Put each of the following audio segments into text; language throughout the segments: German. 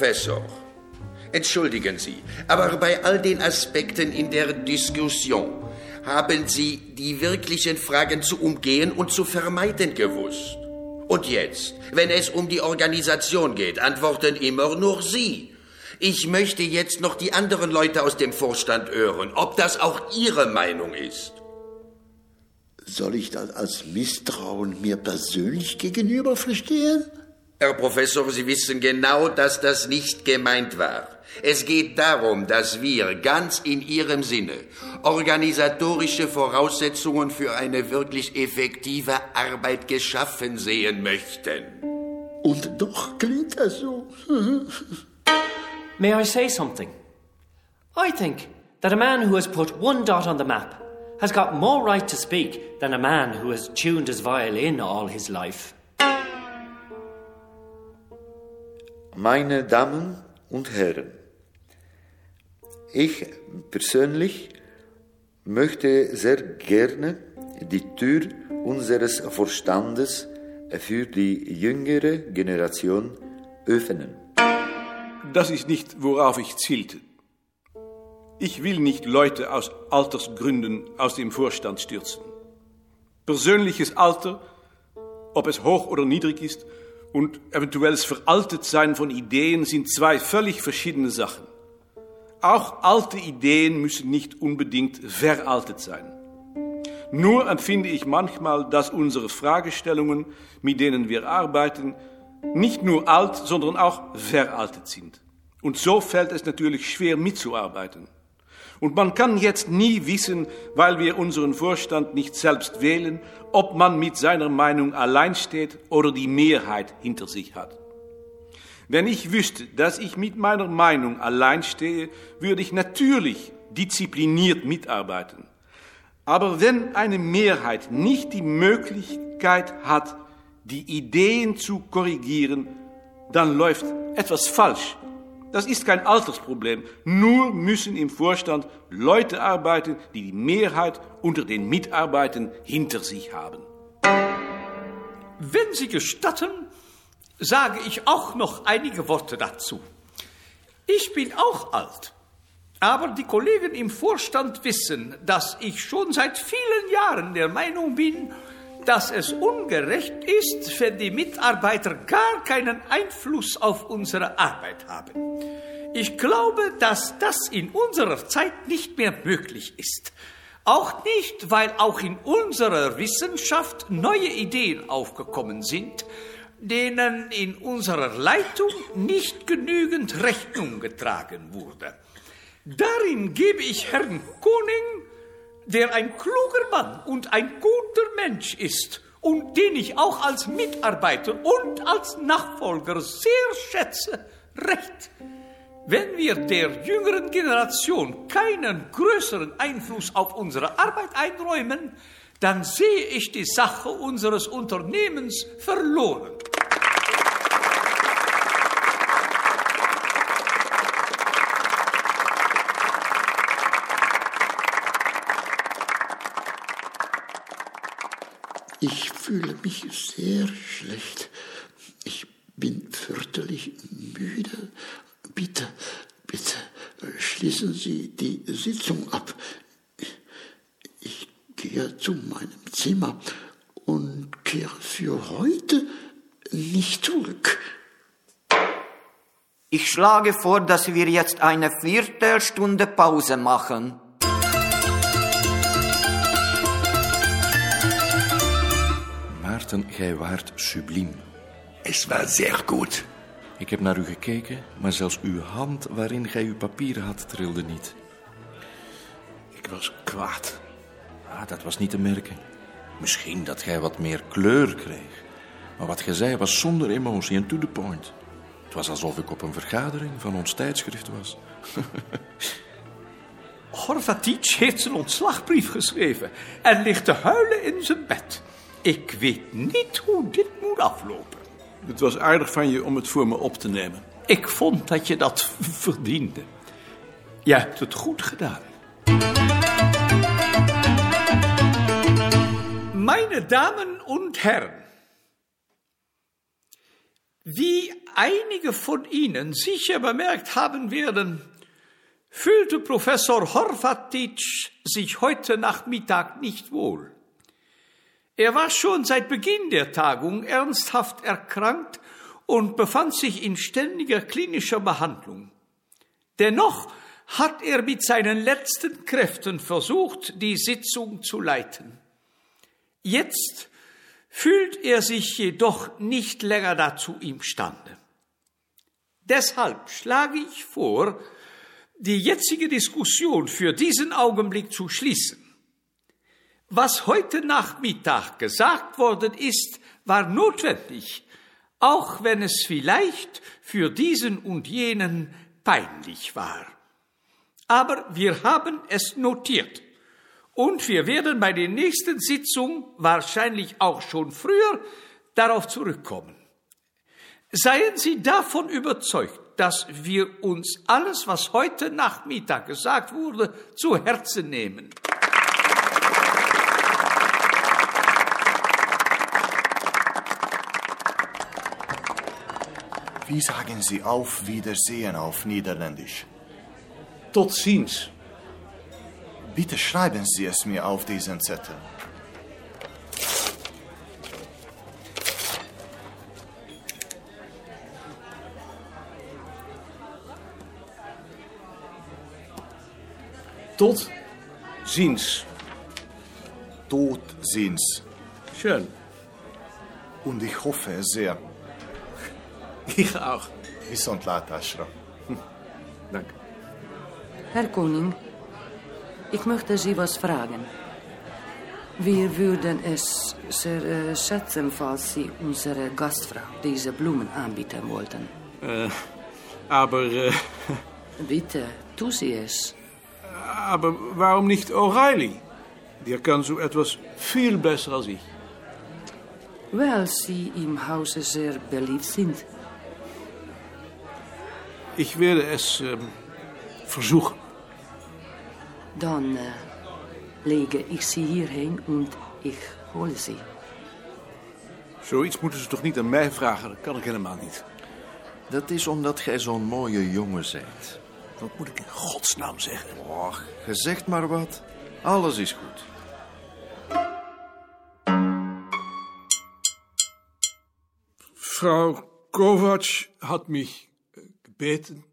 Professor, entschuldigen Sie, aber bei all den Aspekten in der Diskussion haben Sie die wirklichen Fragen zu umgehen und zu vermeiden gewusst. Und jetzt, wenn es um die Organisation geht, antworten immer nur Sie. Ich möchte jetzt noch die anderen Leute aus dem Vorstand hören, ob das auch Ihre Meinung ist. Soll ich das als Misstrauen mir persönlich gegenüber verstehen? Herr Professor, Sie wissen genau, dass das nicht gemeint war. Es geht darum, dass wir ganz in Ihrem Sinne organisatorische Voraussetzungen für eine wirklich effektive Arbeit geschaffen sehen möchten. Und doch klingt das so. May I say something? I think that a man who has put one dot on the map has got more right to speak than a man who has tuned his violin all his life. Meine Damen und Herren, ich persönlich möchte sehr gerne die Tür unseres Verstandes für die jüngere Generation öffnen. Das ist nicht, worauf ich zielte. Ich will nicht Leute aus Altersgründen aus dem Vorstand stürzen. Persönliches Alter, ob es hoch oder niedrig ist, und eventuelles Veraltetsein von Ideen sind zwei völlig verschiedene Sachen. Auch alte Ideen müssen nicht unbedingt veraltet sein. Nur empfinde ich manchmal, dass unsere Fragestellungen, mit denen wir arbeiten, nicht nur alt, sondern auch veraltet sind. Und so fällt es natürlich schwer mitzuarbeiten. Und man kann jetzt nie wissen, weil wir unseren Vorstand nicht selbst wählen, ob man mit seiner Meinung allein steht oder die Mehrheit hinter sich hat. Wenn ich wüsste, dass ich mit meiner Meinung allein stehe, würde ich natürlich diszipliniert mitarbeiten. Aber wenn eine Mehrheit nicht die Möglichkeit hat, die Ideen zu korrigieren, dann läuft etwas falsch. Das ist kein Altersproblem. Nur müssen im Vorstand Leute arbeiten, die die Mehrheit unter den Mitarbeitern hinter sich haben. Wenn Sie gestatten, sage ich auch noch einige Worte dazu. Ich bin auch alt, aber die Kollegen im Vorstand wissen, dass ich schon seit vielen Jahren der Meinung bin, dass es ungerecht ist, wenn die Mitarbeiter gar keinen Einfluss auf unsere Arbeit haben. Ich glaube, dass das in unserer Zeit nicht mehr möglich ist. Auch nicht, weil auch in unserer Wissenschaft neue Ideen aufgekommen sind, denen in unserer Leitung nicht genügend Rechnung getragen wurde. Darin gebe ich Herrn Koning der ein kluger Mann und ein guter Mensch ist und den ich auch als Mitarbeiter und als Nachfolger sehr schätze, recht. Wenn wir der jüngeren Generation keinen größeren Einfluss auf unsere Arbeit einräumen, dann sehe ich die Sache unseres Unternehmens verloren. Ich fühle mich sehr schlecht. Ich bin fürchterlich müde. Bitte, bitte, schließen Sie die Sitzung ab. Ich gehe zu meinem Zimmer und kehre für heute nicht zurück. Ich schlage vor, dass wir jetzt eine Viertelstunde Pause machen. Gij waart subliem. Es war sehr gut. Ik heb naar u gekeken, maar zelfs uw hand waarin gij uw papieren had trilde niet. Ik was kwaad. Ah, dat was niet te merken. Misschien dat gij wat meer kleur kreeg. Maar wat gij zei was zonder emotie en to the point. Het was alsof ik op een vergadering van ons tijdschrift was. Horvatic heeft zijn ontslagbrief geschreven en ligt te huilen in zijn bed. Ik weet niet hoe dit moet aflopen. Het was aardig van je om het voor me op te nemen. Ik vond dat je dat verdiende. Je hebt het goed gedaan. Meine Damen und Herren, wie einige von Ihnen sicher bemerkt haben werden, fühlte Professor Horvatic sich heute Nachmittag nicht wohl. Er war schon seit Beginn der Tagung ernsthaft erkrankt und befand sich in ständiger klinischer Behandlung. Dennoch hat er mit seinen letzten Kräften versucht, die Sitzung zu leiten. Jetzt fühlt er sich jedoch nicht länger dazu imstande. Deshalb schlage ich vor, die jetzige Diskussion für diesen Augenblick zu schließen. Was heute Nachmittag gesagt worden ist, war notwendig, auch wenn es vielleicht für diesen und jenen peinlich war. Aber wir haben es notiert. Und wir werden bei der nächsten Sitzung, wahrscheinlich auch schon früher, darauf zurückkommen. Seien Sie davon überzeugt, dass wir uns alles, was heute Nachmittag gesagt wurde, zu Herzen nehmen. Wie sagen Sie auf Wiedersehen auf Niederländisch? Tot ziens. Bitte schreiben Sie es mir auf diesen Zettel. Tot ziens. Tot ziens. Schön. Und ich hoffe es sehr. Ich auch. Viszont látásra. Danke. Herr Koning, ich möchte Sie was fragen. Wir würden es sehr schätzen, falls Sie unsere Gastfrau diese Blumen anbieten wollten. Äh, aber, äh, Bitte, tu Sie es. aber warum nicht O'Reilly? Der kann so etwas viel besser als ich. Weil Sie im Hause sehr beliebt sind. Ich werde es ähm, versuchen. Dann äh, lege ich Sie hierheen und ich hole Sie. Zoiets moeten ze toch niet aan mij vragen? Dat kan ik helemaal niet. Dat is omdat gij zo'n mooie jongen bent. Wat moet ik in godsnaam zeggen? Och, je zegt maar wat. Alles is goed. Frau Kovac hat mich gebeten,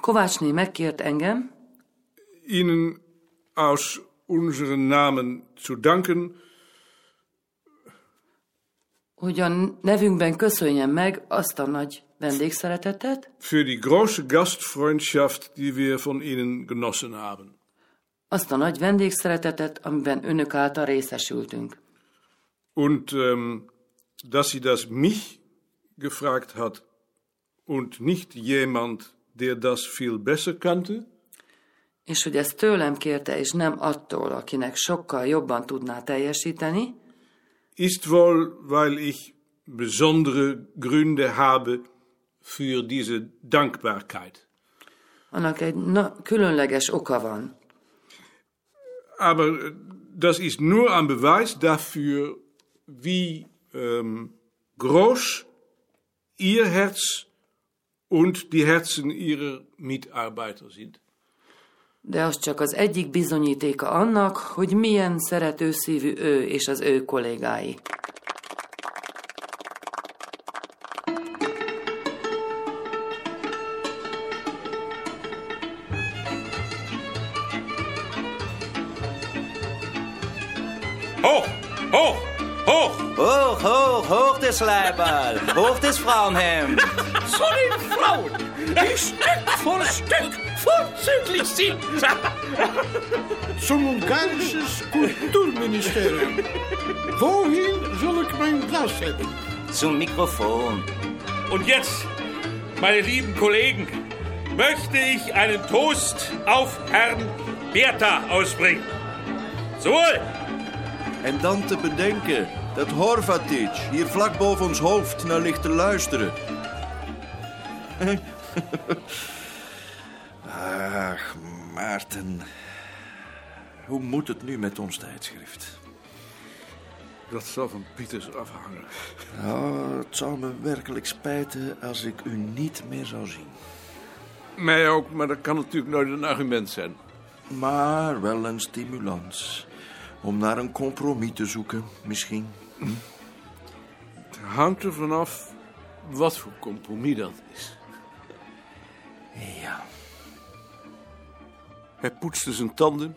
Kovácsné megkért engem, Ihnen aus unseren Namen zu danken hogy a nevünkben köszönjem meg azt a nagy vendégszeretetet, für die große Gastfreundschaft, die wir von Ihnen genossen haben. azt a nagy vendégszeretetet, amiben önök által részesültünk. Und ähm, dass sie das mich gefragt hat und nicht jemand, der das viel besser kannte, És hogy ezt tőlem kérte, és nem attól, akinek sokkal jobban tudná teljesíteni, ist wohl, weil ich besondere Gründe habe für diese Dankbarkeit. annak egy na, különleges oka van. Aber das ist nur ein Beweis dafür, wie ähm, groß Ihr Herz und die Herzen Ihrer Mitarbeiter sind. De az csak az egyik bizonyítéka annak, hogy milyen szeretőszívű ő és az ő kollégái. Das Leiberl, hoch das Frauenhemd. Den Frauen, die Stück für Stück vorzüglich sind. Zum Ungarisches Kulturministerium. Wohin soll ich mein Glas hebben? Zum Mikrofon. Und jetzt, meine lieben Kollegen, möchte ich einen Toast auf Herrn Bertha ausbringen. Zum Wohl! En dan te bedenken dat Horvatic hier vlak boven ons hoofd naar ligt te luisteren. Ach, Maarten. Hoe moet het nu met ons tijdschrift? Dat zal van Pieters afhangen. Ja, het zou me werkelijk spijten als ik u niet meer zou zien. Mij ook, maar dat kan natuurlijk nooit een argument zijn. Maar wel een stimulans. Om naar een compromis te zoeken, misschien. Hm? Het hangt er vanaf wat voor compromis dat is. Ja. Hij poetste zijn tanden,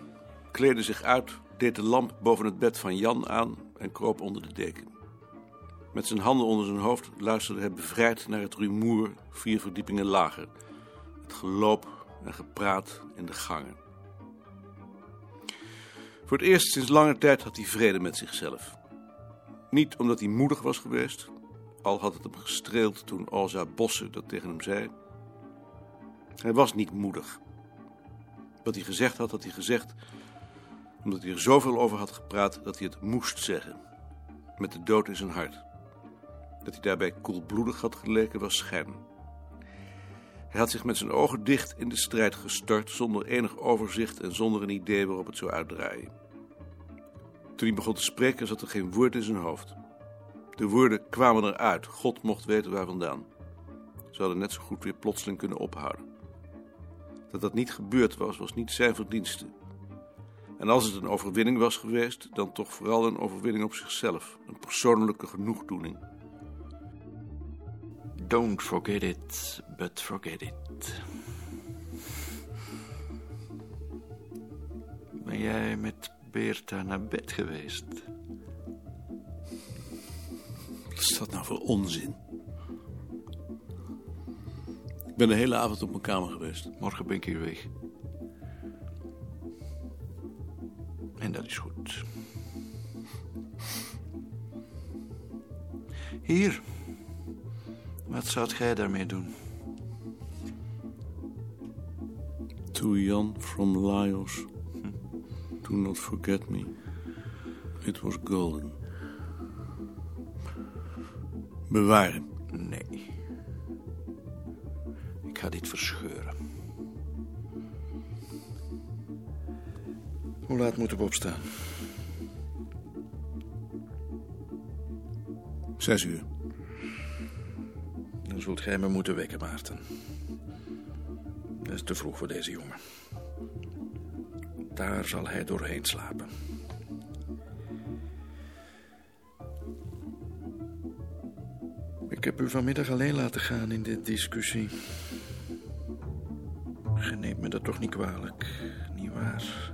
kleedde zich uit, deed de lamp boven het bed van Jan aan en kroop onder de deken. Met zijn handen onder zijn hoofd luisterde hij bevrijd naar het rumoer vier verdiepingen lager. Het geloop en gepraat in de gangen. Voor het eerst sinds lange tijd had hij vrede met zichzelf. Niet omdat hij moedig was geweest, al had het hem gestreeld toen Alza Bosse dat tegen hem zei. Hij was niet moedig. Wat hij gezegd had, had hij gezegd omdat hij er zoveel over had gepraat dat hij het moest zeggen. Met de dood in zijn hart. Dat hij daarbij koelbloedig had geleken was schijn. Hij had zich met zijn ogen dicht in de strijd gestort, zonder enig overzicht en zonder een idee waarop het zou uitdraaien. Toen hij begon te spreken, zat er geen woord in zijn hoofd. De woorden kwamen eruit, God mocht weten waar vandaan. Ze hadden net zo goed weer plotseling kunnen ophouden. Dat dat niet gebeurd was, was niet zijn verdienste. En als het een overwinning was geweest, dan toch vooral een overwinning op zichzelf, een persoonlijke genoegdoening. Don't forget it, but forget it. Ben jij met Beerta naar bed geweest? Wat is dat nou voor onzin? Ik ben de hele avond op mijn kamer geweest. Morgen ben ik hier weg. En dat is goed. Hier. Wat zou jij daarmee doen? To Jan from Laos. Do not forget me. It was golden. Bewaren. Nee. Ik ga dit verscheuren. Hoe laat moeten we opstaan? Zes uur. Zult gij me moeten wekken, Maarten. Dat is te vroeg voor deze jongen. Daar zal hij doorheen slapen. Ik heb u vanmiddag alleen laten gaan in dit discussie. Je neemt me dat toch niet kwalijk, niet waar?